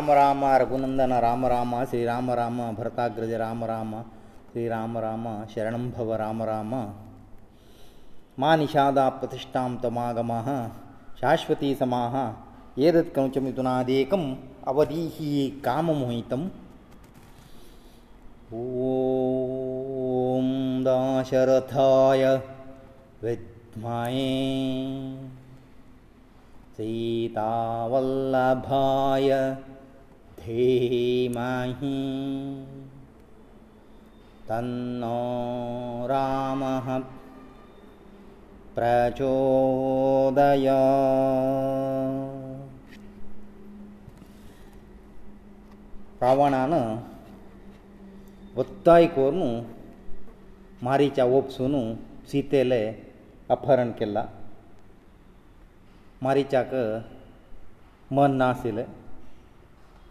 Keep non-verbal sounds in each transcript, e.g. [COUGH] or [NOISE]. ರಾಮ ರಾಮ ರಘುನಂದನ ರಾಮ ರಾಮ ಶ್ರೀ ರಾಮ ರಾಮ ಭರತಾಗ್ರಜ ರಾಮ ರಾಮ ಶ್ರೀ ರಾಮ ರಾಮ ಶರಣಂಭವ ರಾಮ ರಾಮ ಮಾ ನಿಷಾದ ಪ್ರತಿಷ್ಠಾಂ ತಮಾಗಮ ಶಾಶ್ವತಿ ಸಮಾಹ ಏದತ್ ಕಂಚ ಮಿಥುನಾದೇಕಂ ಅವಧೀಹಿ ಕಾಮಮೋಹಿತಂ ಓಂ ದಾಶರಥಾಯ ವಿದ್ಮೈ ಸೀತಾವಲ್ಲಭಾಯ धीमहि तन्नो रामः प्रचोदय रावणान वत्ताय करून मारीच्या ओपसून सीतेले अपहरण केला मारीच्याक मन नाशिल्लें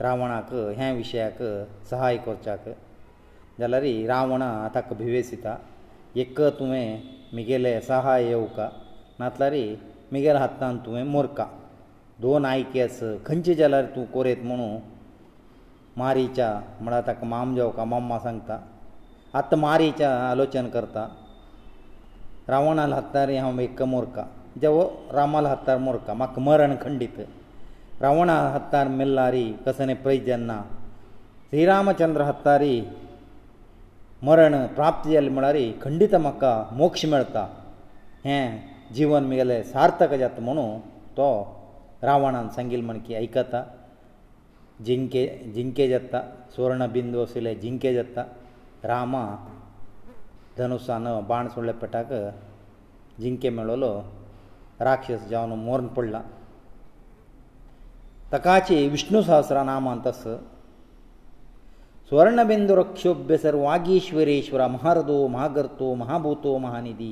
रावणाक हे विशयाक सहाय करच्याक जाल्यार रावण ताका भिवेसिता एक तुवें म्हगेले सहाय येवका नातल्यार म्हगेल्या हातान तुवें मोरका दोन आयके आस खंयचे जाल्यार तूं कोरयत म्हणू मारीच्या म्हळ्यार ताका मामजोका मम्मा सांगता आतां मारीच्या आलोचन करता रावणाल हातार हांव एक मोरका जेवो रामाल हातार मोरका म्हाका मरण खंडीत ರಾವಣ ಹತ್ತಾರ ಮಲ್ಲಾರಿ ಕಸನೆ ಪ್ರಯಜನ ಶ್ರೀರಾಮಚಂದ್ರ ಹತ್ತಾರಿ ಮರಣ ಪ್ರಾಪ್ತಿಯಲಿ ಮಳಾರಿ ಖಂಡಿತ ಮಕ್ಕ ಮೋಕ್ಷ ಮೇಳ್ತಾ ಹ ಜೀವನ್ ಮೇಲೆ ಸಾರ್ಥಕ ಜತ್ಮನು ತೋ ರಾವಣನ ಸಂგილಮಣಕಿ ಐಕತ ಜಿಂಕೆ ಜಿಂಕೆ ಜತ್ತ ಸೂರಣ ಬಿಂದುಸિલે ಜಿಂಕೆ ಜತ್ತ ರಾಮ ಧನೋಸಾನ ಬಾಣ ಸುಳ್ಳೆ ಪಟಕ ಜಿಂಕೆ ಮೇಳೋಲೋ ರಾಕ್ಷಸ ಜಾನು ಮರಣ ಪೊಳ್ಲಾ ತಕಾಚೆ ವಿಷ್ಣು ಸಹಸ್ರನಾಮ ಅಂತಸು स्वर्णबिन्दु रक्षोब्ભ્ય ಸರ್ವಾಗೀಶ್ವರೇಶ್ವರ ಮಹರ ド ಮಹರ್ಗತೋ ಮಹಾಭೂತೋ ಮಹಾನಿದಿ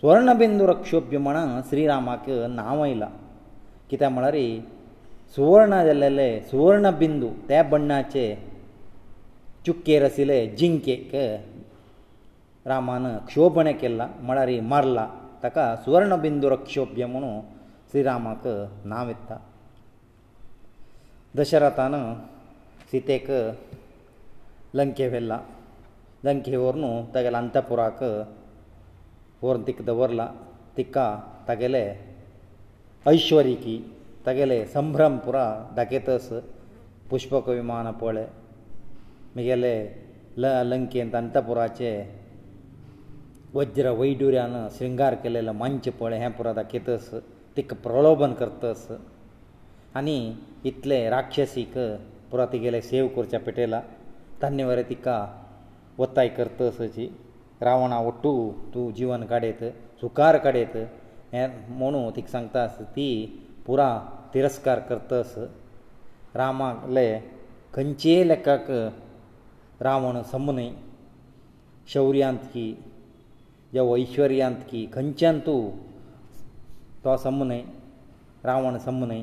स्वर्णबिन्दु रक्षोब्ભ્ય ಮಣಾ ಶ್ರೀರಾಮಕ ನಾವೈಲ ಕಿತಾ ಮಳರಿ स्वर्ण ಎಲ್ಲಲೆ स्वर्णबिन्दु ತೇ ಬಣ್ಣಾಚೆ ಚುಕ್ಕೇ ರಸಿಲೇ ಜಿಂಕೆ ಕ ರಾಮಾನ ಕ್ಷೋಪಣೆ ಕೆಲ್ಲ ಮಳರಿ ಮರ್ಲ ತಕಾ स्वर्णबिन्दु रक्षोब्ભ્યಮನು ಶ್ರೀರಾಮಕ ನಾವೆತ್ತ ದಶರತನು ಸೀತೆಕ ಲಂಕೆ ವೆಲ್ಲ ಲಂಕೆವ орನು ತಗಲ ಅಂತಪುರಾಕ ಓರನ್ ತಿಕ್ಕ ದವರ್ಲ ತಿಕ್ಕ ತಗಲೇ ಐಶ್ವರ್ಯಿಕಿ ತಗಲೇ ಸಂಭ್ರಮಪುರ ದಕೇತಸ পুষ্পಕ ವಿಮಾನ ಪೊಳೆ 미ગેಲೇ ಲ ಲಂಕೆ ಅಂತಂತಪುರಾಚೇ वज್ರ ವೈಡೂರ್ಯನ श्रृಂಗಾರಕಲೇಲ ಮಂಚ ಪೊಳೆ 햐 ಪುರ ದಕೇತಸ ತಿಕ್ಕ ಪ್ರಲೋಭನ್ ಕರ್ತಸ आनी इतले राक्षसीक पुरा तिगेले सेव करच्या पेटयला धान्य वरे तिका वताय करतसची रावणा ओट्टू तूं जीवन काडयत सुकार काडयत हें म्हणून तिका सांगता आस ती पुरा तिरस्कार करतस रामाले खंयचेय लेखाक रावण सम न्हय शौर्यांत की जावं ऐश्वर्यांत की खंयच्यान तूं तो सम न्हय रावण सम न्हय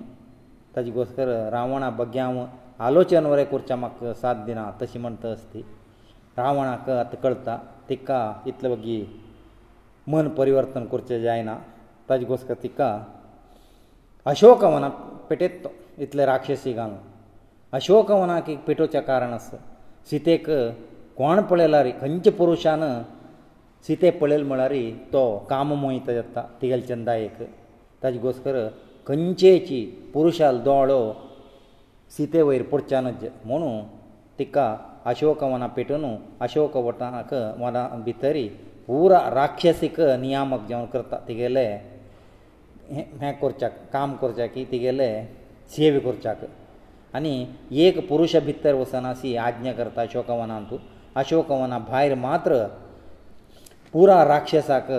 ताजे घोसकर रावणा भग्यांव आलोचन वरें करचें म्हाका साथ दिना तशें म्हणटा आसती रावणाक आतां कळटा तिका इतले बगी मन परिवर्तन करचें जायना ताजे घोसकर तिका अशोक वनाक पेटयत तो इतले राक्षसी घालून अशोक वनाक एक पेटोवचें कारण आसा सितेक कोण पळयला रे खंयचे पुरुशान सितेक पळयलें म्हळ्यार तो काम मोहीत जाता तिगेलें चंदायेक ताजे घोसकर खंयचेची पुरुशाल दोळो सिते वयर पडच्या न म्हणून तिका अशोक वना पेटोवन अशोक वटाक वना भितर पुरा राक्षसीक नियामक जावन करता तिगेले हें करच्याक काम करच्या की तिगेले सेवा करच्याक आनी एक पुरुशा भितर वचना सी आज्ञा करता अशोक वनांत अशोक वना भायर मात्र पुरा राक्षसाक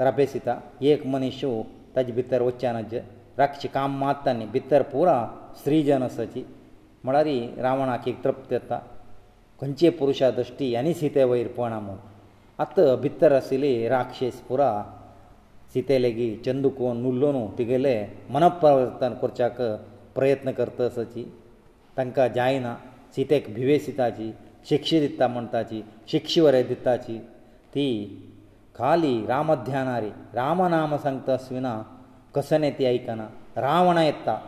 रापेसिता एक मनीस ताजे भितर वच्चे नज रक्षी काम मारता न्ही भितर पुरा स्त्रीजन आसाची म्हळ्यार ही रावणाक एक तृप्त येता खंयचे पुरुशा दृश्टी आनी सिते वयर पळना म्हूण आतां भितर आशिल्ली राक्षस पुरा सिते लेगीत चंदुकोन नुल्लोन तिगेले मनपरिवर्तन करच्याक प्रयत्न करता आसाची तांकां जायना सितेक भिवेसिताची शिक्षा दिता म्हणटाची शिक्षा वरें दिताची ती खाली रामध्यानारी रामनाम सांगता स्विना कसन येते आयकना रावण येता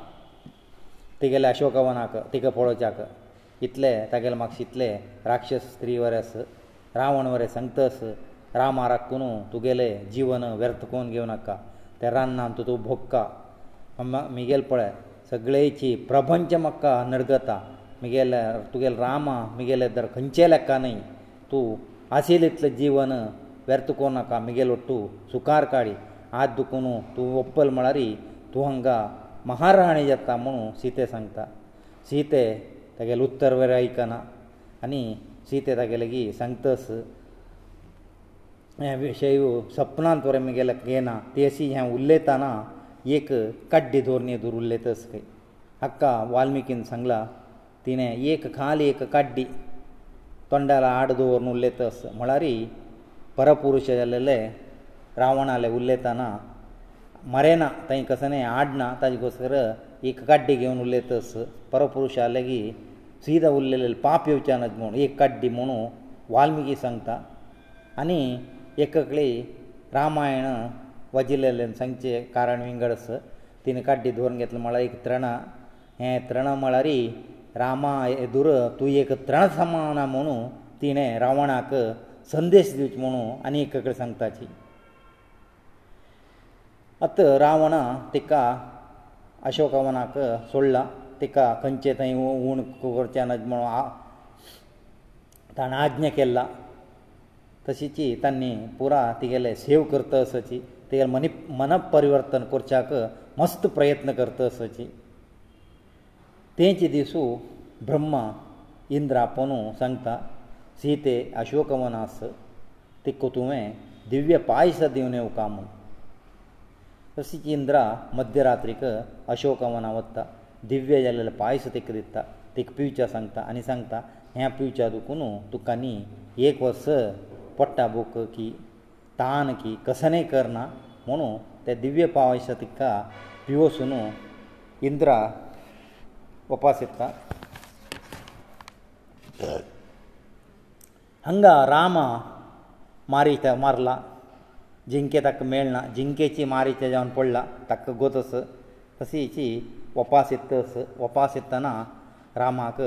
तेगेले अशोकवनाक तिका पळोवच्याक इतले तागेले म्हाका शिकले राक्षस स्त्री वरस रावण वरें सांगतस रामा राखून तुगेले जीवन व्यर्थ कोवन घेवं नाका ते रान्नान तूं तूं भोगका म्हगेले पळय सगळेची प्रपंच म्हाका नरगता म्हगेले तुगेले रामा म्हगेले दर खंयचे लेखा न्हय तूं आशिल्लें इतलें जीवन व्यर्थ कोवं नाका म्हगेलो तूं सुखार काडी ಆ ದುಕೋನು ತು ಒಪ್ಪಲ್ ಮಳಾರಿ ತೋಂಗಾ ಮಹಾರಾಣಿಯ ತಮೂ ಸೀತೆ ಸಂತಾ ಸೀತೆ ತೆಗೆ ಉತ್ತರ ವೈಕನ ಅನಿ ಸೀತೆ ತೆಗೆಲಗಿ ಸಂತಸ ಯ ವಿಷಯ ಸ್ವಪ್ನಂತ್ರಮಿಗೆಲಕೇನ ತೇಶಿ ಯ ಉಲ್ಲೇತಾನಾ ಏಕ ಕಡ್ಡಿ ದೋರ್ನಿ ದುರುಲ್ಲೇತಸ ಕೈ ಅಕ್ಕ ವಾಲ್ಮೀಕಿನ್ ಸಂಗಲ ತಿನೇ ಏಕ ಖಾಲೆ ಏಕ ಕಡ್ಡಿ ತೊಂಡರ ಆಡದು ವರ್ನುಲ್ಲೇತಸ ಮಳಾರಿ ಪರಪುರುಷನಲ್ಲೇ रावणाले उलयताना मरेना थंय कसं आडना ताजे कसर एक काड्डी घेवन उलयतस परपुरुशा लेगीत सीदा उरलेले पाप येवचे नात म्हूण एक काड्डी म्हणू वाल्मिकी सांगता आनी एककळी रामायण वजिलेले सांगचे कारण विंगडस तिने काड्डी धरून घेतले म्हळ्यार एक तृणां हें तृणां म्हळ्यार रामा येदूर तूं एक तृण समाना म्हणू तिणें रावणाक संदेश दिवचो म्हणू आनी एककडे सांगताची ಅತ ರಾವಣ ತಿಕ ಅಶೋಕವನಕ ಸೊಳ್ಳ ತಿಕ ಕಂಚೇ ತೈ ಉಣ ಕುರ್ಚನ ಜ್ಞಮಣ ಆ ತಾಣಾಜ್ಞ ಕೆಲ್ಲ ತಸಿಚಿ ತನ್ನಿ پورا ತಿಗೆಲೆ ಸೇವ ಕರ್ತ ಸಚಿ ತೇಲ ಮನ ಮನ ಪರಿವರ್ತನ್ ಕುರ್ಚಾಕ ಮಸ್ತ ಪ್ರಯತ್ನ ಕರ್ತ ಸಚಿ ತೇಂಚ ದಿಸು ಬ್ರಹ್ಮ ಇಂದ್ರಪನ ಸಂಕ್ತ ಸೀತೆ ಅಶೋಕವನಸ್ ತಿಕ್ಕು ತುವೆ ದಿವ್ಯ ಪಾಯಸ ದಿವನೇ ಉಕಾಮ तशीच इंद्रा मध्यरात्रीक अशोकवना वता दिव्य जाल्लेलो पायस तिका दिता तिका पिवच्या सांगता आनी सांगता हे पिवच्या दुखून तुका न्ही एक वर्स पडटा बूक की तान की कसने करना म्हणून ते दिव्य पावस तिका पिवसून इंद्रा उपास येता हांगा रामा मारीत मारला जिंके ताका मेळना जिंकेची मारीचे जावन पडला ताका गोतस तशीची वपास येतस वपास येतना रामाक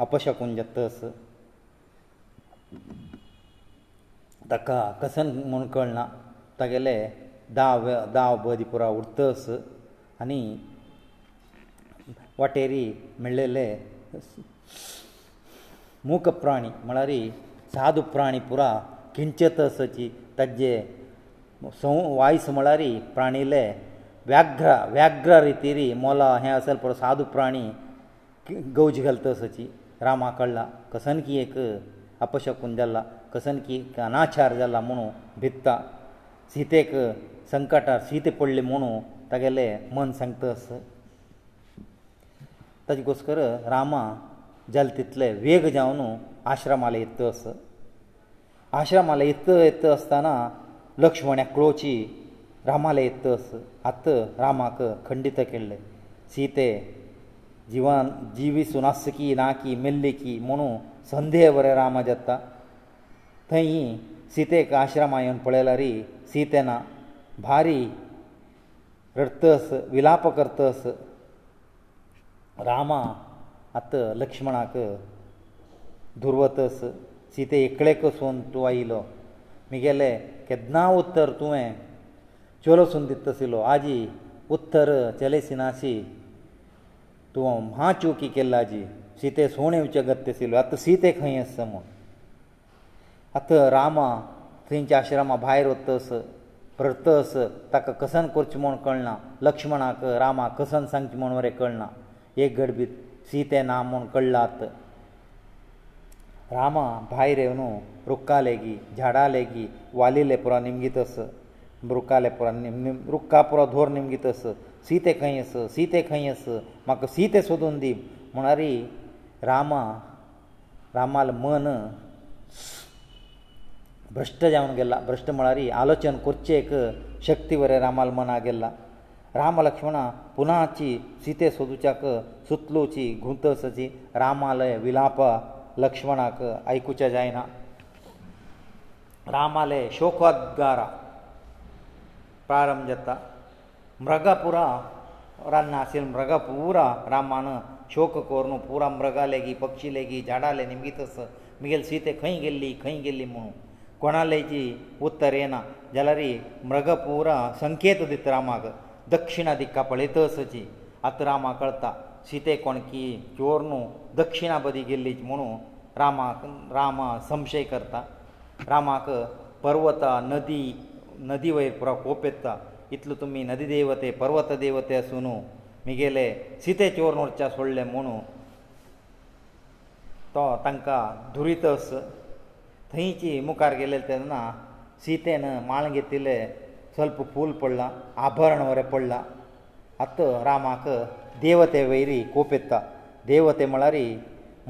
अपशकून जातस ताका कसन म्हूण कळना तागेले दाव दाव बदी पुरो उरतस आनी वाटेरी म्हणलेले मूक प्राणी म्हळ्यार सादू प्राणी पुरा किंचतसची ताजे ಮೋ ಸಂ ವಾಯಸು ಮಳ್ಳಾರಿ ಪ್ರಾಣಿಲೇ ವ್ಯಗ್ರ ವ್ಯಗ್ರ ರೀತಿರಿ ಮೋಲಹ್ಯಾಸಲ್ ಪರ ಸಾದು ಪ್ರಾಣಿ ಗೌಜ ಗಲ್ತಸಚಿ ರಾಮಾಕಳ್ಳಾ ಕಸನ್ಕಿ ಏಕ ಅಪಶಕುಂಡಲ್ಲ ಕಸನ್ಕಿ ಕನಾಚಾರಜಲ್ಲ ಮನೋ ಭಿತ್ತ ಸೀತೆಕ ಸಂಕಟ ಸೀತೆ ಪೊಳ್ಲೆ ಮೋನು ತಗಲೇ ಮನ ಸಂಕ್ತಸ ತಜ್ಗೋಸ್ಕರ ರಾಮಾ ಜಲ್ತಿತಲೇ ವೇಗ ಜಾವ್ನು ಆಶ್ರಮಾಲೈ ತಸ ಆಶ್ರಮಾಲೈ ತ ತಸ್ತಾನಾ लक्ष्मण क्लोची रामाले येतस आत रामाक खंडित केल्ले सीते जिवन जिवी सुनास की ना की मेल्ली की म्हणू संदेह बरें रामा जाता थंय सीतेक आश्रमा येवन पळयल्यारी सीते ना भारी रडतस विलाप करतस रामा आत लक्ष्मणाक दुर्वतस सीते एकलेक सोन तूं आयलो म्हगेलें केदना उत्तर तुवें चलो सुन दितासलो आजी उत्तर चले सिनासी तूं म्हा चौकी केल्ली आजी सीते सोण येवचें गत्तेसिलो आतां सीते खंय आसा म्हूण आतां रामा थंयच्या आश्रमा भायर वतस भरतस ताका कसन करचें म्हूण कळना लक्ष्मणाक रामा कसन सांगचें म्हूण वरें कळना एक गडबीत सीते ना म्हूण कळ्ळात रामा भायर येवन रुखां लेगीत झाडां लेगीत वाली लेपुरो निमगीत अस रुखां लेपुरा निम रुखां पुरो धोर निमगीत अस सीते खंय अस सीते खंय अस म्हाका सीते सोदून दी म्हणारी रामा रामाल मन भ्रश्ट जावन गेला भ्रश्ट म्हळ्यार आलोचन करचे एक शक्ती वरें रामाल मना गेला राम लक्ष्मणा पुनाची सीते सोदुच्याक सुतलोची घुंतसची रामालय विलाप लक्ष्मणाक आयकुचें जायना ರಾಮಾಲೇ ಶೋಕಾದ್ಗಾರ paramagnetic ಮೃಗಪುರ ರನ್ನasil ಮೃಗಪುರ ರಾಮಾನ ಶೋಕಕೋರ್ನು ಪುರ ಮೃಗಾಲೇಗಿ ಪಕ್ಷಿಲೇಗಿ ಜಾಡಾಲೇ ನಿಮಿಗಿತ ಮಿಗೆಲ್ ಸೀತೆ ಕೈಗೆಲ್ಲಿ ಕೈಗೆಲ್ಲಿ ಮು ಕೋಣಾಲೇಗಿ ಉತ್ತರೇನ ಜಲರಿ ಮೃಗಪುರ ಸಂಕೇತದಿತ ರಾಮಗ ದಕ್ಷಿಣಾ ದಿಕ್ಕ ಪಳೀತ ಸಜಿ ಅತ್ರಾಮಾ ಕಳ್ತಾ ಸೀತೆ ಕೋಣಕಿ चोरನು ದಕ್ಷಿಣಾಪದಿ ಗೆಲ್ಲಿ ಮುನು ರಾಮಾ ರಾಮ ಸಂಶಯ ಕರ್ತ ರಾಮಕ ಪರ್ವತ ನದಿ ನದಿವೈರ ಕೋಪೆತ್ತ ಇತ್ಲು ತುಮಿ ನದಿ ದೇವತೆ ಪರ್ವತ ದೇವತೆ ಅಸುನು ಮಿಗೆಲೆ ಸೀತೆ ಚೋರನೋರ್ಚಾ ಸೊಳ್ಳೆ ಮೋನು ತೋ ತಂಕ ಧುರಿತ ಅಸು ಥೈಂಕಿ ಮುಕಾರ ಕೆಲೆ ತೇನಾ ಸೀತೆನ ಮಾಳಂಗೆತಿಲೆ ಸ್ವಲ್ಪ ಪೂಲ್ ಪೊಳ್ಳಾ ಆಭರಣವರೆ ಪೊಳ್ಳಾ ಅತೋ ರಾಮಕ ದೇವತೆ ವೈರಿ ಕೋಪೆತ್ತ ದೇವತೆ ಮಳರಿ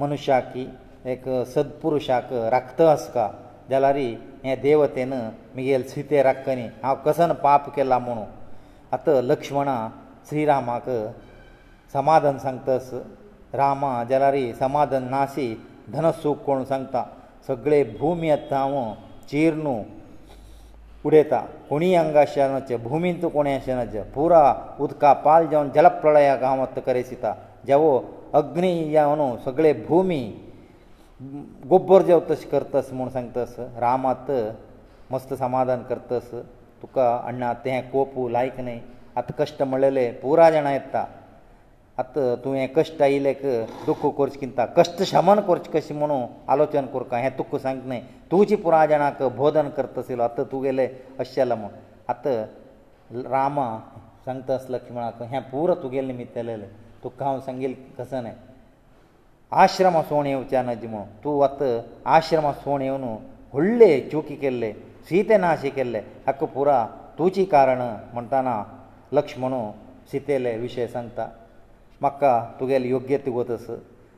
ಮನುಷ್ಯಾಕಿ ಏಕ ಸದ್ಪುರುಷಾಕ ರಕ್ತ ಅಸ್ಕಾ जाल्यार हे देवतेन मिगेल सितेराक कनी हांव कसन पाप केला म्हणू आतां लक्ष्मणा श्रीरामाक समाधान सांगतस रामा जाल्यार समाधान नासी धनसूख कोण सांगता सगळे भुमी आतां हांव चिरनू उडयता कोणीय हांगा अशेंचे भुमीन तूं कोणी अशेंचे पुरा उदका पाल जावन जलप्रळयाक हांव आतां करेसिता जेवो अग्नी जावन सगळे भुमी गोब्बर जेव तशें करतस म्हूण सांगतस रामात मस्त समाधान करतस तुका अण्णा तें कोप लायक न्हय आतां कश्ट म्हणलेले पुरा जाणां येता आतां तूं हें कश्ट आयिल्लेक दुख्ख करचें चिंता कश्ट शमन करचें कशें म्हणून आलोचन करता हें तुक सांग न्हय तुजी पुराय जाणांक बोधन करतासलो आतां तुगेलें अशें जालां म्हूण आतां रामा सांगता आसलो लक्ष्मणाक हें पुरो तुगेलें निमित्त जालेलें तुका हांव सांगिल्लें कसो न्हय ಆಶ್ರಮ ಸೋನಿಯೋ ಚನದಿಮೋ ತುವತ್ ಆಶ್ರಮ ಸೋನಿಯೋನು ಒಳ್ಳೆ ಚೋಕಿಕೆಲ್ಲ ಸೀತನಾಶಿಕೆಲ್ಲ ಅಕ್ಕಪುರ ತುಚಿ ಕಾರಣ ಅಂತಾನಾ ಲಕ್ಷ್ಮಣೋ ಸೀತೆಲೇ ವಿಷಯ ಸಂತ ಮಕ್ಕ ತುಗೆಲ್ ಯೋಗ್ಯತೆ ಗೊತಸು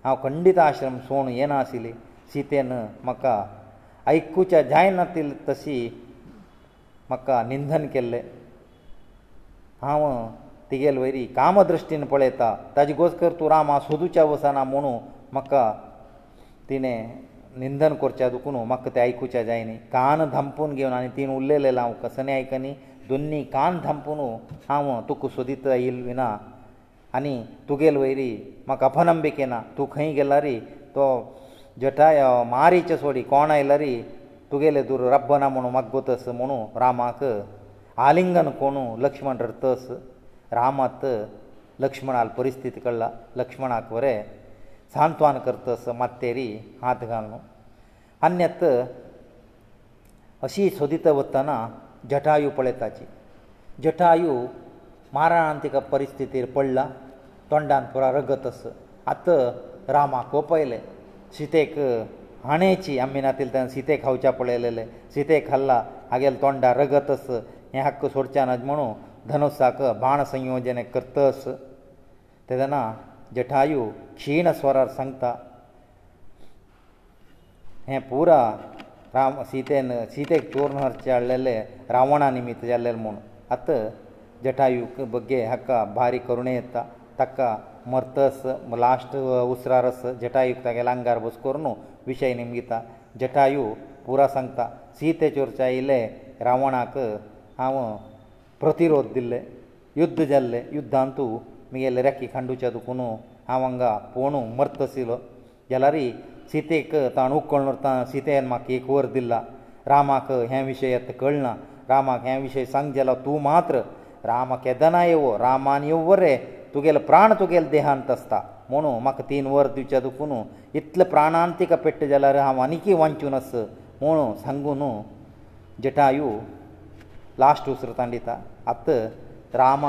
ಆ ಖಂಡಿತ ಆಶ್ರಮ ಸೋನು ಏನ ಆಸಿದೆ ಸೀತೇನ ಮಕ್ಕ ಐಕುಚ ಜಾಯನತಿಲ ತಸಿ ಮಕ್ಕ ನಿಂದನಕೆಲ್ಲ ಹಾಮ ತಿಗಳ ವೈರಿ ಕಾಮ ದೃಷ್ಟಿನ ಪળેತಾ ತದಿಗೋಸ್ಕರ ತು ರಾಮ ಸೋದುಚ ಆಸನ ಮನೋ म्हाका तिणें निंदन करचें दुखो न्हू म्हाका तें आयकुचें जाय न्ही कान धांपून घेवन आनी तीन उरलेलें हांव कसनी आयकनी दोनी कान धांपून हांव तुका सोदीत येयल विना आनी तुगेल वयरी म्हाका अपनंबिके ना तूं खंय गेला रे तो जटाय मारीचे सोडी कोण आयला रे तुगेले दूर रब्ब ना म्हणून म्हाका गोतस म्हणू रामाक आलिंगन कोणू लक्ष्मण रतस रामात लक्ष्मणाल परिस्थिती कळ्ळा लक्ष्मणाक बरें सांत्वान करतस मातेरी हात घालून अन्यत अशी सोदीत वतना जटायू पळयताची जटायू मारणान तिका परिस्थितीर पडला तोंडान पुरा रगत आस आत रामाक ओपयले सीतेक हाणेची अंबिनातील तेन्ना सीते खावच्या पळयलेले सीते खाल्ला हागेल तोंडार रगत आस हे हक्क सोडच्या नज म्हणून धनुसाक बाण संयोजन करतस तेदना ಜಟಾಯು ಖೀನ ಸ್ವರ ಸಂತ ಅಹ ಪೂರ ರಾಮ ಸೀತೇನ ಸೀತೇ ಚೋರನ ಹರ್ಚಾಳಲ್ಲೆ ರಾವಣಾ ನಿಮಿತ್ತ ಜಲ್ಲೆಲ್ಮೂನ ಅತ ಜಟಾಯು ಕ ಬಗ್ಗೆ ಹಕ್ಕ ಬಾರಿ ಕರುಣೆಯತ್ತ ತಕ್ಕ ಮರ್ತಸ್ ಲಾಸ್ಟ್ ಉಸರರಸ ಜಟಾಯು ತಗೆ ಲಂಗಾರ್ ಬಸ್ಕರುನು ವಿಷಯ ನಿಮಿಗಿತ ಜಟಾಯು ಪೂರ ಸಂತ ಸೀತೇ ಚೋರ್ಚಾಇಲೆ ರಾವಣಾಕ ಆವ ಪ್ರತಿರೋಧ ದಿಲ್ಲೆ ಯುದ್ಧ ಜಲ್ಲೆ ಯುದ್ಧಾಂತೂ ಎಲ್ಲರಿಕ್ಕಿ ಖಂಡುಚ ಅದಕೊನ ಆವಂಗ ಪೋನು ಮರ್ತಸಿಲೋ ಎಲ್ಲರಿ ಸೀತೇಕ ತಾಣೂಕಣ್ಣುರ ತಾನ ಸೀತೇನ್ ಮಕ್ಕೇ ಕೋರ್ದಿಲ್ಲ ರಾಮಾಕ ಹ್ಯಾ ವಿಷಯ ತಕಳ್ನ ರಾಮಾಕ ಹ್ಯಾ ವಿಷಯ सांगಜಲ तू ಮಾತ್ರ ರಾಮ ಕೆದನಯೋ ರಾಮಾನೆವ್ವರೆ ತುಗೆಲ ಪ್ರಾಣ ತುಗೆಲ ದೇಹಂತಸ್ತಾ ಮೋನೋ ಮಕ 3 ವರ್ದ್ ವಿಚಾರಕೊನ ಇತ್ಲ ಪ್ರಾಣಾಂತಿಕ ಪೆಟ್ಟ ಜಲರ ಆವನಿಕೆ ವಂಚನಸ್ ಮೋನೋ ಸಂಗುನೋ ಜಟಾಯು ಲಾಸ್ಟ್ ಶ್ರುತಂಡಿತ ಅತ್ತ ರಾಮ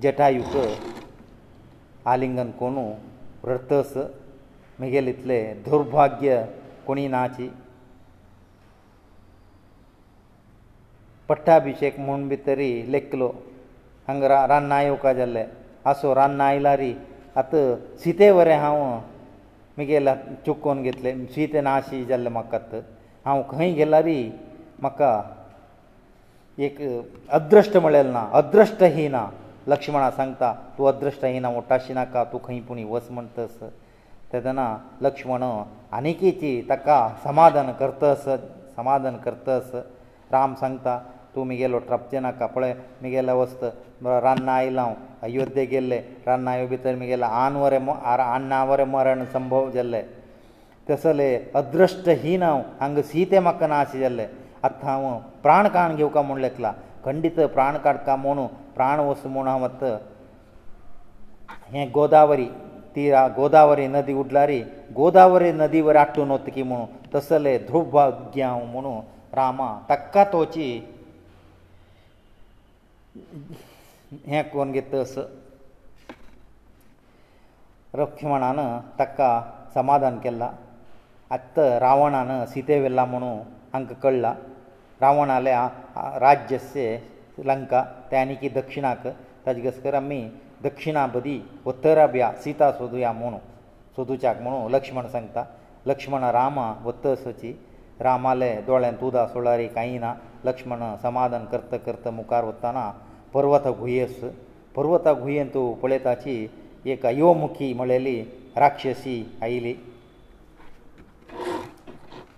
जटायूक आलिंगन कोणू व्रतस म्हगेले इतले दुर्भाग्य कोणी नाची पट्टाभिशेक म्हूण बी तरी लेखलो हांगा रा रान्नां येवकार जाल्लें आसो रान्नां आयला री आतां सिते वरें हांव म्हगेल्या चुकोन घेतलें सीते नाशी जाल्लें म्हाका हांव खंय गेला री म्हाका एक अद्रश्ट म्हळेलें ना अद्रश्ट ही ना लक्ष्मणा सांगता तूं अदृश्ट ही ना ओटाशी नाका तूं खंय पुणी वच म्हण तस तेदना लक्ष्मण आनिकेची ताका समाधान करतस समाधान करतस राम सांगता तूं म्हगेलो ट्रपचें नाका पळय म्हगेलो वस्त रान्नां आयलो हांव अयोध्ये गेल्लें रान्नां येवं भितर म्हगेलें आनवरें मर आन्नावरें मरण संभव जाल्ले तसले अदृश्ट ही ना हांगा सीते म्हाका नाश जाल्ले आतां हांव प्राण काण घेवका म्हूण लेखलां खंडीत प्राण काडटा म्हणू प्राण वस म्हूण हांव वत हें गोदावरी ती गोदावरी नदी उडलारी गोदावरी नदीवर आटून वतकी म्हणू तसले ध्रुभाग्य हांव म्हणू रामा ताका तोची हें कोण घेत तस लक्ष्मणान ताका समाधान केला आत्त रावणान सीते व्हेला म्हणू हांकां कळ्ळां रावणाले राज्यस्य लंका ते आनी की दक्षिणाक ताजे कसकर आमी दक्षिणा बदी उत्तरा बिया सीता सोदुया म्हणू सोदुच्याक म्हणू लक्ष्मण सांगता लक्ष्मण रामा वत्त सची रामाले दोळ्यांत उदा सोळारी कांय ना लक्ष्मण समाधान करत करत मुखार वताना पर्वत गुयेस पर्वत गुयेंत पळयताची एक अयोमुखी म्हळेली राक्षसी आयली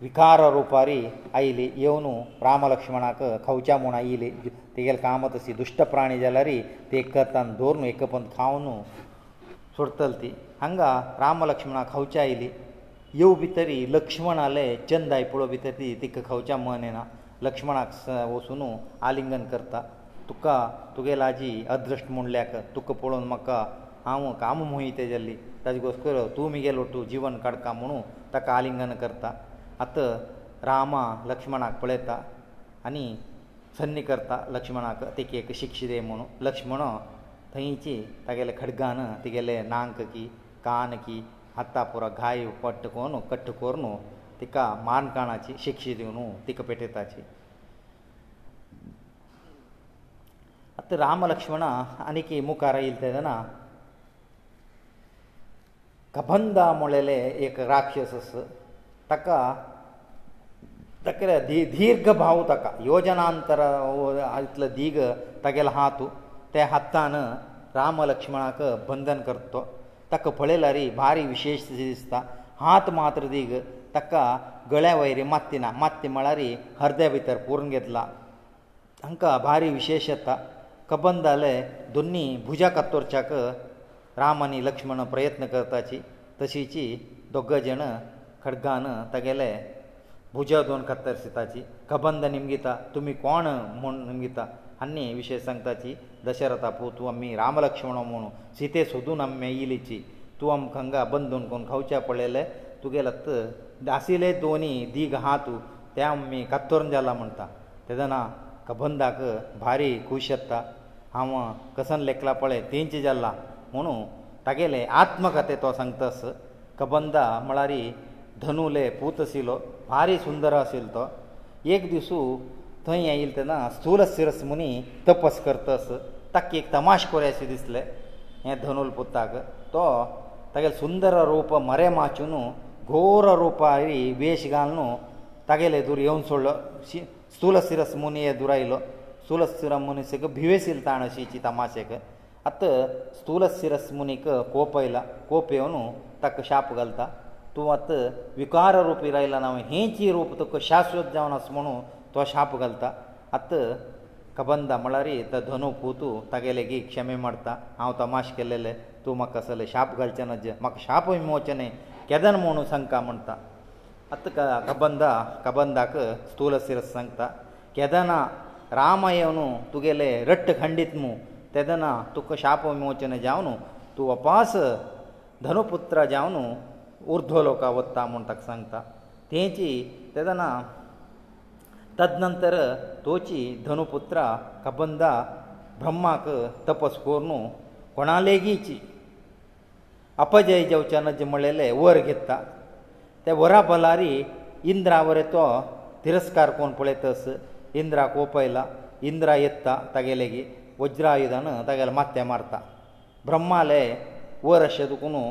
विकार रुपारी आयली येवन राम लक्ष्मणाक खावच्या म्हूण आयली तेगेलें काम तशी दुश्ट प्राणी जाल्यार ते एकतान दवर न्हू एकपंत खावन सोडतली ती हांगा राम लक्ष्मणाक खावचे आयली येवं भितर लक्ष्मण आले चंद आयपुळो भितर ती तिका खावच्या मन येना लक्ष्मणाक वचून आलिंगन करता तुका तुगेले आजी अदृश्ट म्हणल्याक तुका पळोवन म्हाका हांव काम मोहिते जाल्ली ताजे गोश्ट तूं मुगेलो तूं जीवन काडका म्हणून ताका आलिंगन करता ಅತ ರಾಮ ಲಕ್ಷ್ಮಣಾ ಕೊಳೆತಾ ಅನಿ ಸನ್ನಿಕರ್ತಾ ಲಕ್ಷ್ಮಣಕ ತಿಕೆ ಶಿಕ್ಷಿದೇಮನು ಲಕ್ಷ್ಮಣೋ ತೈಂಚಿ ತಗಲೆ ಖಡ್ಗಾನ ತಿಗೆಲೆ ನಾಂಕಕಿ ಕಾನಕಿ ಹತ್ತಾ پورا ಗಾಯೆ ಪಟ್ಟುಕೋನು ಕಟ್ಟಿಕೋರುನು ತಿಕ ಮಾನ್ಕಾಣಾಚಿ ಶಿಕ್ಷಿದಿವನು ತಿಕ ಪೆಟ್ಟತಾಚಿ ಅತ ರಾಮ ಲಕ್ಷ್ಮಣಾ ಅನಿಕೆ ಮೂಕಾರ ಇಲ್ತದನ ಕಪಂದಾ ಮೊಳೆಲೆ ಏಕ ರಾಕ್ಷಸಸ್ ताका ताका दीर्घ भाव ताका योजनांतर इतलो दीर्घ तागेलो हात त्या हातान राम लक्ष्मणाक बंदन करतो ताका पळयल्यार भारी विशेश दिसता हात मात्र दीग ताका गळ्या वयरी मात्ती ना मात्ती म्हळ्यार हर्द्या भितर पुरून घेतला हांकां भारी विशेश येता कबंद जाले दोनी भुजा कातोरच्याक राम आनी लक्ष्मण प्रयत्न करताची तशीची दोग जाण खड्गान तागेले भुजा दोन कत्तर सिताची कबंद निमगिता तुमी कोण म्हूण निमगिता आनी विशय सांगताची दशरथा पू तूं आमी रामलक्ष्मण म्हूण सिते सोदून आमी मेयिलीची तूं आमकां हांगा बंदून कोण खावचें पडलेले तुगेले आशिल्ले दोनी दीग आहा तूं ते आमी कत्तोरन जाला म्हणटा तेदना कबंदाक भारी खूश येता हांव कसन लेखला पळय तेंचे जाला म्हुणू तागेले आत्मकथे तो सांगतास कबंदा म्हळ्यारी ಧನೂಲೇ ಪೂತಸಿಲೋ ಬಾರಿ ಸುಂದರ ಆಸಿಲ್ತೋ ಏಕ್ ದಿಸು ತಾಯಾ ಇಲ್ತನಾ ಸ್ತೂಲಸಿರಸ್ ಮುನಿ ತಪಸ್ ಕರ್ತ ಆಸ ತಕ್ಕಿ ಏಕ್ ತಮಾಶ ಕೋರಯಸಿ दिसले ಯಾ ಧನೂಲ್ ಪೂತಾಕ ತಕೈ ಸುಂದರ ರೂಪ ಮರೆಮಾಚುನ ಗೋರ ರೂಪಾಯಿ ವೇಷಗಾನನು ತಕೈಲೇ ದುರ್ಯವನ್ ಸೋಳ್ಳ ಸ್ತೂಲಸಿರಸ್ ಮುನಿಯ ದುರ ಇಲೋ ಸ್ತೂಲಸಿರ ಮುನಿ ಸಿಗ ಭಿವೇಶ ಇಲ್ತಾನ ಆಸಿ ಚೀ ತಮಾಶೆಕ ಅತ ಸ್ತೂಲಸಿರಸ್ ಮುನಿ ಕ ಕೋಪ ಐಲ ಕೋಪೇವನು ತಕ್ಕ ಶಾಪ ಗಲ್ತಾ તુ મત વિકારરૂપી રહીલા ન હું હેંચી રૂપતક શાસ્વ્ય જાવન અસમણો તુ શાપ ગલતા અત કબંદ મળરી ત ધનો પુતુ તગેલેગી ક્ષમે મડતા આવ તમાશ કેલે તુમ કસલે શાપ ગલચાના જ માક શાપ વિમોચને કેદન મોણું સંકા મંડતા અત ક કબંદા કબંદાક સ્થૂલ સિર સંતા કેદના રામાયણું તુગેલે રટ્ઠ ઘંડીતમુ તેદના તુક્ શાપ વિમોચને જાવન તુ અપાસ ધનો પુત્ર જાવનો ಉರ್ಧಲೋಕವ ಉತ್ತಮಂತಕ ಸಂಗತ ತೇಜಿ ತದನ ತದನಂತರ ತೋಚಿ ಧನುಪುತ್ರ ಕಬಂದ ಬ್ರಹ್ಮಕ ತಪಸ್ಪೋರನು ಕೊಣಾಲೇಗಿಚಿ ಅಪಜಯ ಜೌಚನ ಜಿಮಳಲೇ ವರ್ ಗೆತ್ತ ತೇ ವರ ಫಲಾರಿ ಇಂದ್ರ ಅವರೆತೋ ತಿರಸ್ಕಾರ ಕೊಣ ಪೊಳೆತಸ ಇಂದ್ರ ಕೋಪೈಲ ಇಂದ್ರ ಎತ್ತ ತಗೆಲೇಗಿ वज್ರಾಯದನ ತಗೆಲ ಮತ್ಯೆ ಮಾರತ ಬ್ರಹ್ಮಾಲೆ ವರಶದಕನು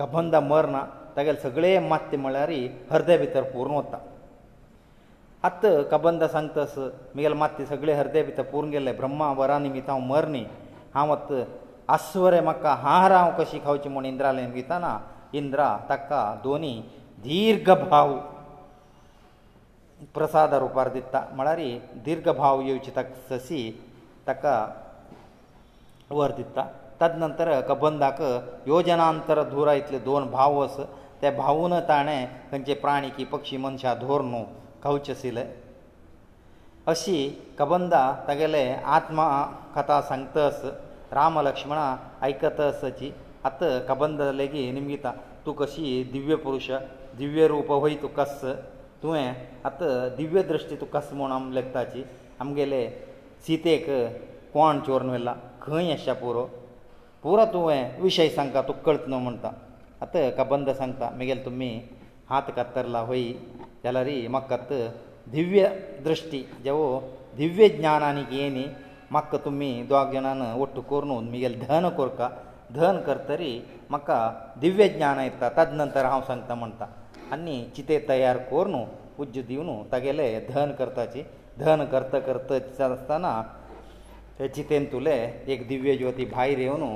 ಕಬಂದ ಮರ್ನ तागेले सगळे मात्य म्हळ्यार हृदय भितर पुरून वता आत्त कबंद सांगता तस म्हगेले मात्य सगळे हृदय भितर पुरून गेले ब्रह्मा वरा निमित्त हांव मरनी हांव आत आस्वरे म्हाका हार हांव कशी खावची म्हूण इंद्रालें विताना इंद्रा ताका दोनी दीर्घ भाव प्रसाद रुपार दिता म्हळ्यार दीर्घ भाव येवची ताका ससी ताका वर दिता तद नंतर कबंदाक योजनांतर दुरा इतले दोन भाव आसा ते भावून ताणें खंयचे प्राणी की पक्षी मनशां धोर न्हू खावचे आशिल्ले अशी कबंदा तागेले आत्मा कथा सांगतस राम लक्ष्मणा आयकतस अची आत कबंद लेगीत निमगिता तूं कशी दिव्य पुरुश दिव्य रूप वय तूं कस तुवें आत दिव्य दृश्टी तूं कस म्हूण आमी लेखताची आमगेले सीतेक कोण चोरून व्हेला खंय येशा पुरो पुरो तुवें विशय सांगता तुका कळत न्हू म्हणटा ಅತ ಕಬಂದ ಸಂತ ಮಿಗೆಲ್ ತುಮ್ಮಿ ಹಾತ ಕತ್ತರ್ಲ ಹೋಯಿ ಎಲ್ಲರಿ ಮಕ್ಕತ್ ದಿವ್ಯ ದೃಷ್ಟಿ ಜವೋ ದಿವ್ಯ ಜ್ಞಾನಾನಿಗೆ ಏನಿ ಮಕ್ಕ ತುಮ್ಮಿ ದ್ವಾಗ್ಯನಾನ ಒಟ್ಟು ಕೋರ್ನು ಮಿಗೆಲ್ ಧನ ಕೋರ್ಕ ಧನ ಕರ್ತರಿ ಮಕ್ಕ ದಿವ್ಯ ಜ್ಞಾನ ಇರ್ತ ತದ ನಂತರ ಹಾವು ಸಂತ ಮಂತ ಅನ್ನಿ ಚಿತೆ ತಯಾರ ಕೋರ್ನು ಉಜ್ಜು ದಿವನು ತಗೆಲೆ ಧನ ಕರ್ತಾಚಿ ಧನ ಕರ್ತ ಕರ್ತ ಚಿತೆನ್ ತುಲೆ ಏಕ ದಿವ್ಯ ಜ್ಯೋತಿ ಭಾಯಿರೇವನು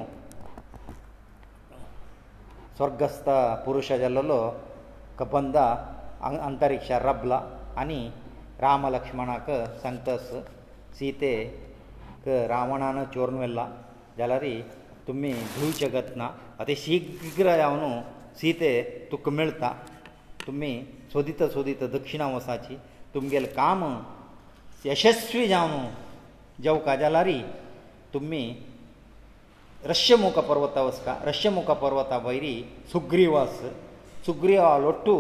ಸ್ವರ್ಗಸ್ತ ಪುರುಷ ಜಲ್ಲಲು ಕಬಂದ ಅಂತರಿಕ್ಷ ರಬ್ಲ ಅನಿ ರಾಮ ಲಕ್ಷ್ಮಣಕ ಸಂತಸ್ ಸೀತೆ ಕ ರಾವಣನ ಚೋರ್ನವೆಲ್ಲ ಜಲರಿ ತುಮ್ಮಿ ಧೂ ಜಗತ್ನ ಅತಿ ಶೀಘ್ರ ಯಾವನು ಸೀತೆ ತುಕ್ಕ ಮೇಳ್ತ ತುಮ್ಮಿ ಸೋದಿತ ಸೋದಿತ ದಕ್ಷಿಣ ವಸಾಚಿ ತುಮ್ಗೆಲ್ ಕಾಮ ಯಶಸ್ವಿ ಜಾವನು ಜವ್ಕ ಜಲರಿ ತುಮ್ಮಿ ರಷ್ಯಮುಖ ಪರ್ವತ ವಸ್ಕ ರಷ್ಯಮುಖ ಪರ್ವತ ಬೈರಿ ಸುಗ್ರೀವಾಸ್ ಸುಗ್ರೀವಾಲೊಟ್ಟು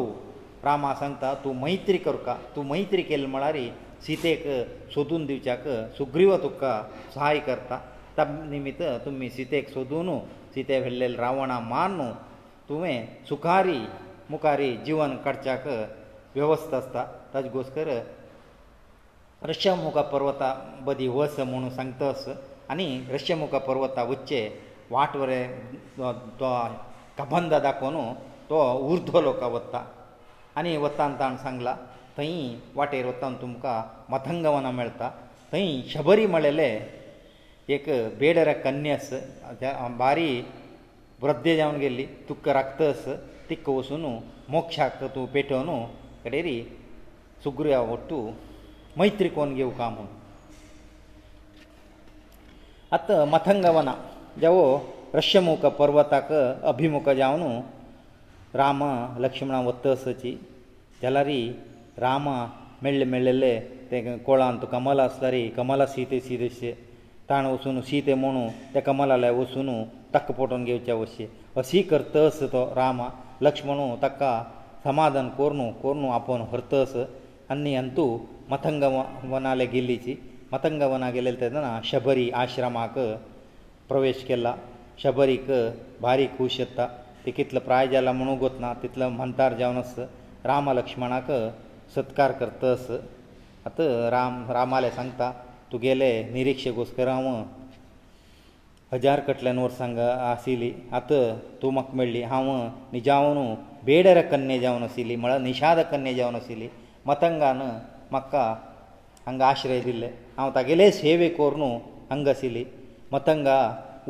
ರಾಮ ಸಂತ ತು ಮೈತ್ರಿ ಕರುಕ ತು ಮೈತ್ರಿ ಕೇಲ್ ಮಳಾರಿ ಸೀತೆಕ ಸೋದೂನ್ ದಿವಚಾಕ ಸುಗ್ರೀವ ತುಕ್ಕ ಸಹಾಯ ಕರ್ತ ತಬ್ ನಿಮಿತ್ತ ತುಮ್ಮಿ ಸೀತೆಕ ಸೋದೂನು ಸೀತೆ ಹೆಲ್ಲೆಲ್ ರಾವಣ ಮಾನು ತುಮೆ ಸುಖಾರಿ ಮುಖಾರಿ ಜೀವನ ಕಡಚಾಕ ವ್ಯವಸ್ಥೆ ಅಸ್ತ ತಜಗೋಸ್ಕರ ರಷ್ಯಮುಖ ಪರ್ವತ ಬದಿ ವಸ ಮುನು ಸಂಗ್ತಸ ಅನಿ ರಸ್ಯಮುಖ ಪರ್ವತ ಉಚ್ಚೆ ವಾಟವರೆ ಕಬಂದದ ಕೊನೋ ತೋ 우ರ್ಧಲೋಕವತ್ತ ಅನಿ ವತ್ತಂತಾನ್ सांगला ತೈ ವಾಟೇ ರತ್ತಂತುಮ್ಕ ಮಥಂಗವನ ಮೆಳ್ತಾ ಸೈ ಶಬರಿ ಮಳೆಲೆ ಏಕ ಬೇಡರ ಕನ್ಯಾಸ ಬಾರಿ ವೃದ್ಧೆಯಾಗಿ ಹೋಗಿಲಿ ತುಕ್ಕ ರಕ್ತ ಅಸ ತಿಕ್ಕ ವಸುನು ಮೋಕ್ಷಾಕತು ಪೇಟೋನು ಕರೆರಿ ಸುಗ್್ರಯ ಒಟ್ಟು ಮೈತ್ರಿಕೋನಗೆ ಉಕಾಮೋ ಅತ ಮಥಂಗವನ ಜವ ರಷ್ಯಮೂಕ ಪರ್ವತಕ ಅಭಿಮುಖ ಜವನು ರಾಮ ಲಕ್ಷ್ಮಣವತ್ತಸಚಿ ಜಲರಿ ರಾಮ ಮೆಳ್ಳೆ ಮೆಳ್ಳೆಲೆ ಏಕ ಕೋಳಂತ ಕಮಲಾಸರಿ ಕಮಲಾ ಸೀತೆ ಸೀದಸೆ ತಾಣ ಉಸುನು ಸೀತೆ ಮೋಣು ತ ಕಮಲಾಲಯ ಉಸುನು ತಕ್ಕಪೋಟನ್ ಗೆಚ್ಚಾವಶ್ಯ ಅಸಿkertಸತ ರಾಮ ಲಕ್ಷ್ಮಣು ತಕ್ಕ ಸಮಾದನ ಕೋರ್ನು ಕೋರ್ನು ಆಪವನು ಹೊರತಸ ಅನ್ನಿಯಂತು ಮಥಂಗವನಲೆ ಗಿಲ್ಲಿಚಿ मतंगवना गेलेले तेदना शबरी आश्रमाक प्रवेश केला शबरीक भारी खूश येता ती कितलो प्राय जाला म्हणू गोतना तितलो मंतार जावनस राम लक्ष्मणाक सत्कार करतस आत राम रामाले सांगता तुगेले निरीक्षकोस्कर हांव हजार कटल्यान वर्सांक आशिल्ली आत तूं म्हाका मेळ्ळी हांव निजावन बेडर कन्या जावन आशिल्ली म्हळ्यार निशाद कन्या जावन आशिल्ली मतंगान म्हाका ಹಂಗ ಆಶ್ರಯ ಇದille ಅವ ತಗೆಲೇ ಸೇವಕರುನು ಅಂಗಸಿಲಿ ಮತಂಗ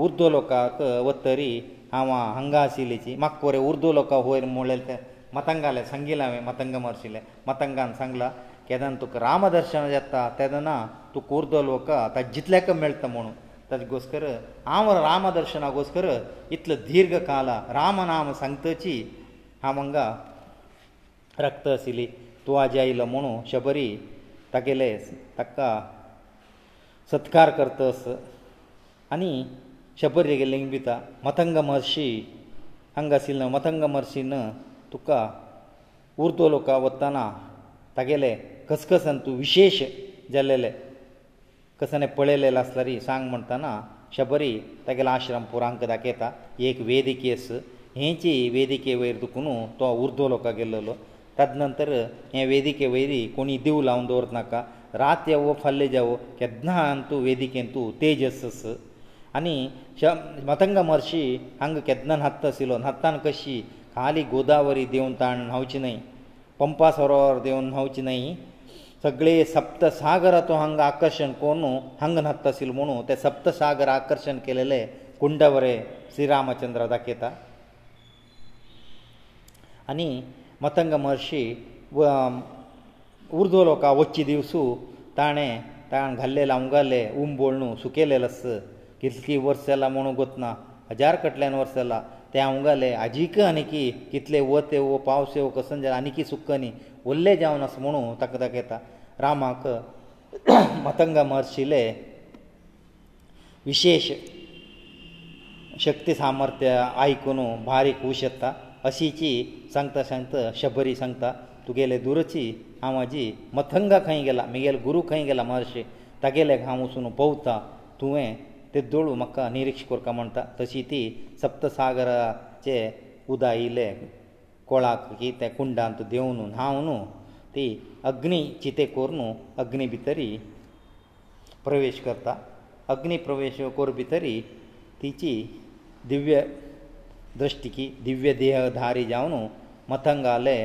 우ರ್ದ್ಲೋಕ ಒತ್ತರಿ ಅವ ಹಂಗಾಸಿಲಿಚಿ ಮಕ್ಕವರೇ 우ರ್ದ್ಲೋಕ ಹೋಯಿ ಮೊಳೆತೆ ಮತಂಗale ಸಂಗಿಲವೆ ಮತಂಗಮಾರ್ಸಿಲೆ ಮತಂಗನ್ ಸಂಗ್ಲ ಂತು ಕรามದರ್ಶನ ಜತ್ತ ತದನ ತು 우ರ್ದ್ಲೋಕ ತಜ್ಜಿತ್ಲ್ಯಾಕ ಮಳ್ತ ಮೊಣು ತದ್ಗೋಸ್ಕರ ಆಮರ ರಾಮದರ್ಶನಗೋಸ್ಕರ ಇತ್ಲ ದೀರ್ಘಕಾಲ ರಾಮನಾಮ ಸಂಕತಚಿ ಆಮಂಗ ರಕ್ತಸಿಲಿ تو ಆಜೈಲ ಮೊಣು ಶಬರಿ ತಕಲೇಸ್ ತಕ್ಕ ಸತ್ಕಾರ ಕರ್ತಾಸಾ ಅನಿ ಶಪರಿ ಗೆ ಲೇಂಗ್ಬಿತಾ ಮತಂಗ ಮಹರ್ಷಿ ಅಂಗಸಿಲ್ನ ಮತಂಗ ಮಹರ್ಷಿನ ತುಕ್ಕ 우ರ್தோಲೋಕ 왔다ನ ತಗೆಲೇ ಕಸಕಸಂತು ವಿಶೇಷ ಜಲ್ಲಲೇ ಕಸನೆ ಪಳೆಲ್ಲಲasಲರಿ ಸಾಂಗ್ ಮಂತನ ಶಪರಿ ತಗೆಲ ಆಶ್ರಮ ಪುರಾಂಕದಕೇತಾ ಏಕ್ ವೇದಿಕೇಯಸ್ ಹೆಂಚಿ ವೇದಿಕೆ ವೈರ್ದುಕುನು ತೋ 우ರ್தோಲೋಕ ಗೆಲ್ಲಲೊ ताजे नंतर हे वेदिके वयरी कोणी दिव लावन दवरत नाका रात येवो फल्ले जावो केदना तूं वेदिकेन तूं तेजसस आनी श मतंग महर्शी हांगा केदनान हत्त आशिल्लो नत्तान कशी खाली गोदावरी देवन ताण न्हांवची न्हय पंपा सरोवर देवन न्हांवची न्हय सगळे सप्तसागर तो हांगा आकर्शण कोण हांगा न्हत्त आशिल्लो म्हणू ते सप्तसागर आकर्शण केलेले कुंडवरे श्रीरामचंद्र दाखयता आनी मतंग महर्शी उर्दो लोकां वच्ची दिवसू ताणें ताण घाल्ले लावंगाले उम बोळणू सुकेलेलें आस कितली वर्स जाला म्हणू गोत ना हजार कटल्यान वर्स जाला तें आवंगाले आजीक आनी की कितले वत येवो पावस येवो कसन जाला आनी की सुक्क न्ही उरले जावन आसा म्हणू ताका दाखयता रामाक [CLEARS THROAT] मतंग महर्शिले विशेश शक्ती सामर्थ्य आयकून बारीक खूश येता अशीची सांगता सांगता शबरी सांगता तुगेले दुरची हांव म्हाजी मथंग खंय गेला म्हगेल गुरू खंय गेला म्हर्शी तागेले हांव वचून पोवता तुवें तें दोळू म्हाका निरीक्ष करता म्हणटा तशी ती सप्तसागराचे उदायिले कोळाक की त्या कुंडांत देंवन हांव न्हू ती अग्नी चिते करून अग्नी भितरी प्रवेश करता अग्नी प्रवेश कर भितरी तिची दिव्य दृश्टीकी दिव्य देह धारी जावन मथंग आले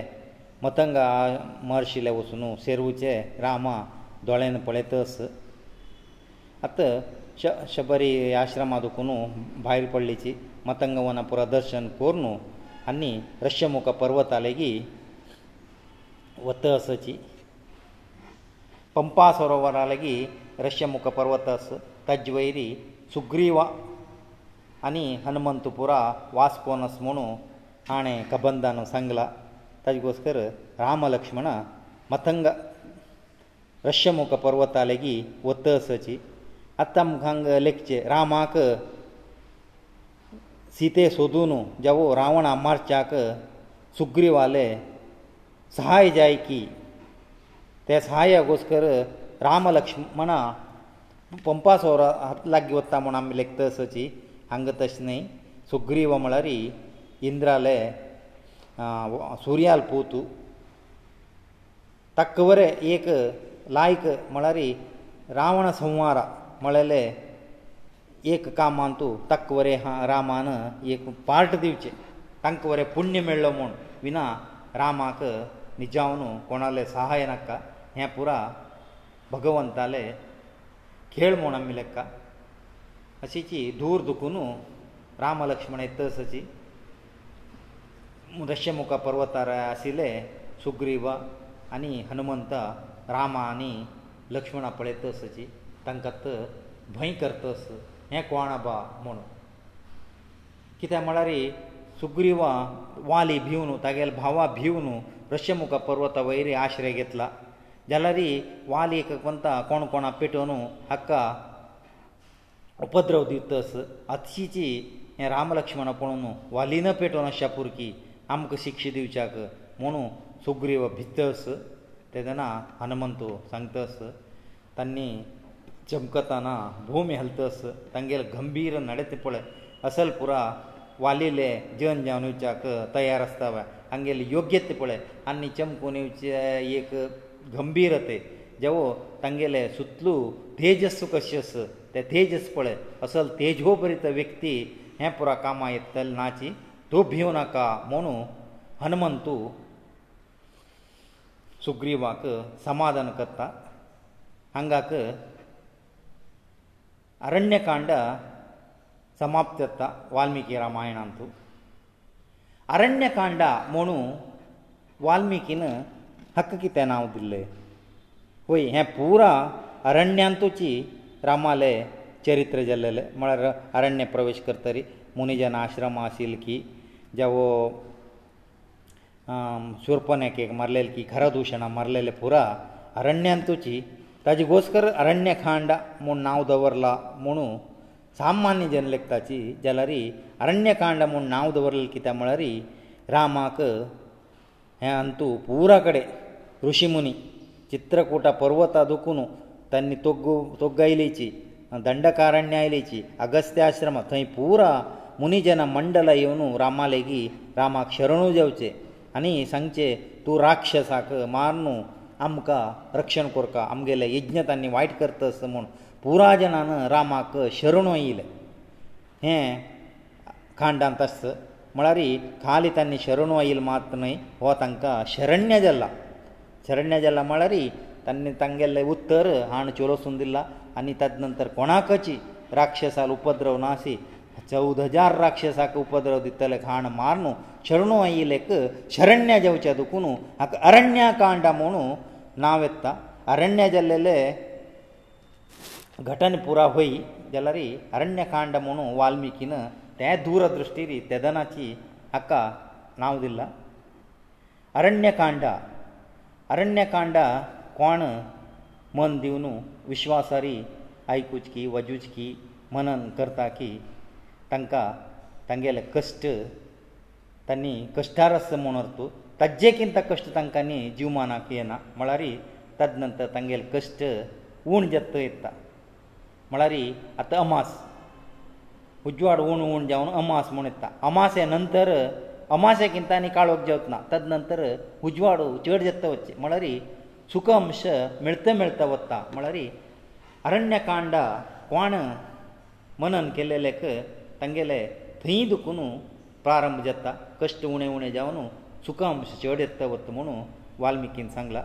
मथंग मर्शिले वचून सेरूचे रामा दोळ्यान पळयतस आत श शबरी आश्रमा दुखून भायर पडलीची मथंग वना पुरादर्शन कोरून आनी रश्यमुख पर्वता लेगीत वतसची पंपा सरोवरा लेगीत रश्यमुख पर्वतस तज्वैरी सुग्रीवा ಅನಿ ಹನುಮಂತಪುರ ವಾಸಪನಸುಮನು ಆಣೆ ಕಬಂದನ ಸಂಗ್ಲ ತಜ್ಗೋಸ್ಕರ ರಾಮಲಕ್ಷ್ಮಣ ಮತಂಗ ರಶ್ಯಮೂಕ ಪರ್ವತaleಗಿ ಒತ್ತಸಚಿ ಅತ್ತಮಗಂಗೆ ಲెక్ಚೆ ರಾಮಕ ಸೀತೆ ಸೊಧುನು ಜವ ರಾವಣ ಅಮರ್ಚಾಕ ಸುಗ್ರೀವಾಲೆ ಸಹಾಯ ಜಾಯಿಕಿ ತೈ ಸಹಾಯಗೋಸ್ಕರ ರಾಮಲಕ್ಷ್ಮಣ ಪಂಪಾಸವರ ಹ್ಲಗ್ ಒತ್ತಮನು ಅಮಿ ಲెక్ತಸಚಿ ಆಂಗತಷ್ಟ್ ನೈ ಸುಗ್ರೀವ ಮಳರಿ ಇಂದ್ರಾಲೆ ಸೂರ್ಯал ಪೂತು ತಕ್ಕವರೇ ಏಕ ಲಾಯಿಕ ಮಳರಿ ರಾವಣ ಸಂವಾರ ಮಳಲೆ ಏಕ ಕಾಮಾಂತು ತಕ್ಕವರೇ ರಾಮನ ಏಕ ಪಾರ್ತದೇವಚೆ ತಂಕವರೇ ಪುಣ್ಯ ಮೇಳ್ಳಮೋಣ ವಿನಾ ರಾಮಾಕ ನಿಜವನು ಕೋಣಲೆ ಸಹಾಯನಕ್ಕ ह्या पुरा भगवंताले खेळ ಮೋಣ ಮಿळेಕ್ಕ अशीची धूर दुखून रामलक्ष्मण तसची दशमुख पर्वतार आशिल्ले सुग्रीव आनी हनुमंत रामा आनी लक्ष्मणा पळय तसची तांकां त भंय करतस हें कोण बा म्हूण कित्याक म्हळ्यार सुग्रीवा वाली भिवन तागेल भावा भिवन रश्यमुख पर्वता वयरी आश्रय घेतला जाल्यार वालीक कोणता कोण कोणा पेटोवन हाका उपद्रव दितस अतिशीची हें रामलक्ष्मण पळोवन वालीन पेटोवन अशा पुरकी आमकां शिक्षा दिवच्याक म्हुणू सुग्रीव भितस तेदना हनुमंतू सांगतस तांणी चमकताना भूमी हलतस तांगेलो गंभीर नडेत पळय असल पुरा वालिले जन जावन येवच्याक तयार आसता हांगेली योग्य ते पळय आनी चमकून येवचे एक गंभीर ते जेवो तांगेले सुतलू तेजस्व कशें आसा ते तेजस पळय असल तेजोभरीत व्यक्ती हे पुरा कामां येतल नाची तूं भिवूं नाका म्हणू हनुमंतू सुग्रीवाक समाधान करता हांगाक अरण्यकांड समाप्त जाता वाल्मिकी रामायणांतू अरण्यकांड म्हणू वाल्मिकीन हक्क कितें नांव दिल्लें वय हें पुरा अरण्यांतूची रामाले चरित्र जाल्लेलें म्हळ्यार अरण्य प्रवेश करतरी मुनीजन आश्रम आशिल्ल की जावो शुर्पनेक एक मारलेले की घरदुशणां मारलेले पुरा अरण्यांत तुची ताजे घोसकर अरण्यखांड म्हूण नांव दवरलां म्हुणू सामान्य जनलेखताची जाल्यार अरण्यकांड म्हूण नांव दवरलेलें कित्या म्हळ्यार रामाक हें अंतू पुरा कडेन ऋशी मुनी चित्रकूटा पर्वता दुखून ತನ್ನ ತೊಗ್ಗು ತೊಗ್ಗೈಲೀಚಿ ದಂಡಕಾರಣ್ಯೈಲೀಚಿ ಅಗಸ್ತ್ಯಾಶ್ರಮ ಥೈ ಪೂರ ಮುನಿಜನ ಮಂಡಲ ಇವನು ರಾಮಾಲೆಗಿ ರಾಮ ಶರಣು ಜೇವಚೆ ಅನಿ ಸಂಚೆ ತೂ ರಾಕ್ಷಸಾಕ ಮಾರ್ನು ಅಮ್ಕ ರಕ್ಷಣ ಕೊರ್ಕ ಅಮ್ಗೆಲೆ ಯಜ್ಞ ತನ್ನ ವೈಟ್ ಕರ್ತಸ ಮುನ್ ಪೂರ ಜನಾನ ರಾಮಾಕ ಶರಣು ಐಲೆ ಹೇ ಕಾಂಡಂತಸ್ ಮಳಾರಿ ರೀ ಖಾಲಿ ತನ್ನ ಶರಣು ಐಲ್ ಮಾತ್ರ ಹೋ ತಂಕ ಶರಣ್ಯ ಜಲ್ಲ ಶರಣ್ಯ ಜಲ್ಲ ಮಳಾರಿ ತನ್ನ ತಂಗೆಲೆ ಉತ್ತರ ಹಾಣ ಚಲೋಸುndಿಲ್ಲ ಅನಿತದ ನಂತರ ಕೋಣಕಚಿ ರಾಕ್ಷಸал ಉಪದ್ರವನಸಿ 14000 ರಾಕ್ಷಸಕ ಉಪದ್ರವದಿತಲೆ ಖಾಣ ಮಾರ್ನು ಶರುಣೋ ಅಯಿಲೆಕ ಶರಣ್ಯ ಜವಚದುಕುನು ಅಕ ಅರಣ್ಯಕಾಂಡಮೋನು ನಾವೆತ್ತ ಅರಣ್ಯಜಲ್ಲೆಲೆ ಘಟನೆ پورا होई ಜಲರಿ ಅರಣ್ಯಕಾಂಡಮೋನು ವಾಲ್ಮೀಕಿನ ತೇ ದೂರ ದೃಷ್ಟಿದಿ ತದನಚಿ ಅಕ 나ವುದಿಲ್ಲ ಅರಣ್ಯಕಾಂಡ ಅರಣ್ಯಕಾಂಡ कोण मन दिवन विश्वासारी आयकुचकी वजुचकी मनन करता की तांकां तांगेले कश्ट तांणी कश्टारस म्हूण व्हरतू ताजेकिंत कश्ट तांकांनी जीवमानाक येना म्हळ्यार ताजे नंतर तांगेले कश्ट उण जत्त येता म्हळ्यार आतां अमास उज्वाड उण उण जावन अमास म्हूण येता अमासे नंतर अमाशे किंत आनी काळोख जावचना ताजे नंतर उजवाड चड जत्त वचचें म्हळ्यार सुख अंश मेळत मेळत वता म्हळ्यार अरण्यकांड कोण मनन केले लेक तांगेले थंय दुखून प्रारंभ जाता कश्ट उणें उणें जावन सुख अंश चड येता वता म्हणून वाल्मिकीन सांगला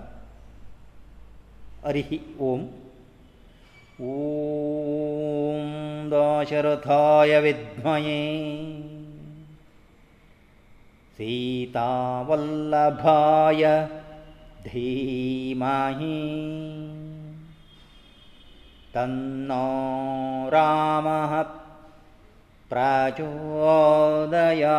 हरिही ओम ओम दाशरथाय विद्मये सीतावल्लभाय वल्लभाय धीमहि तन्नो रामः प्रचोदया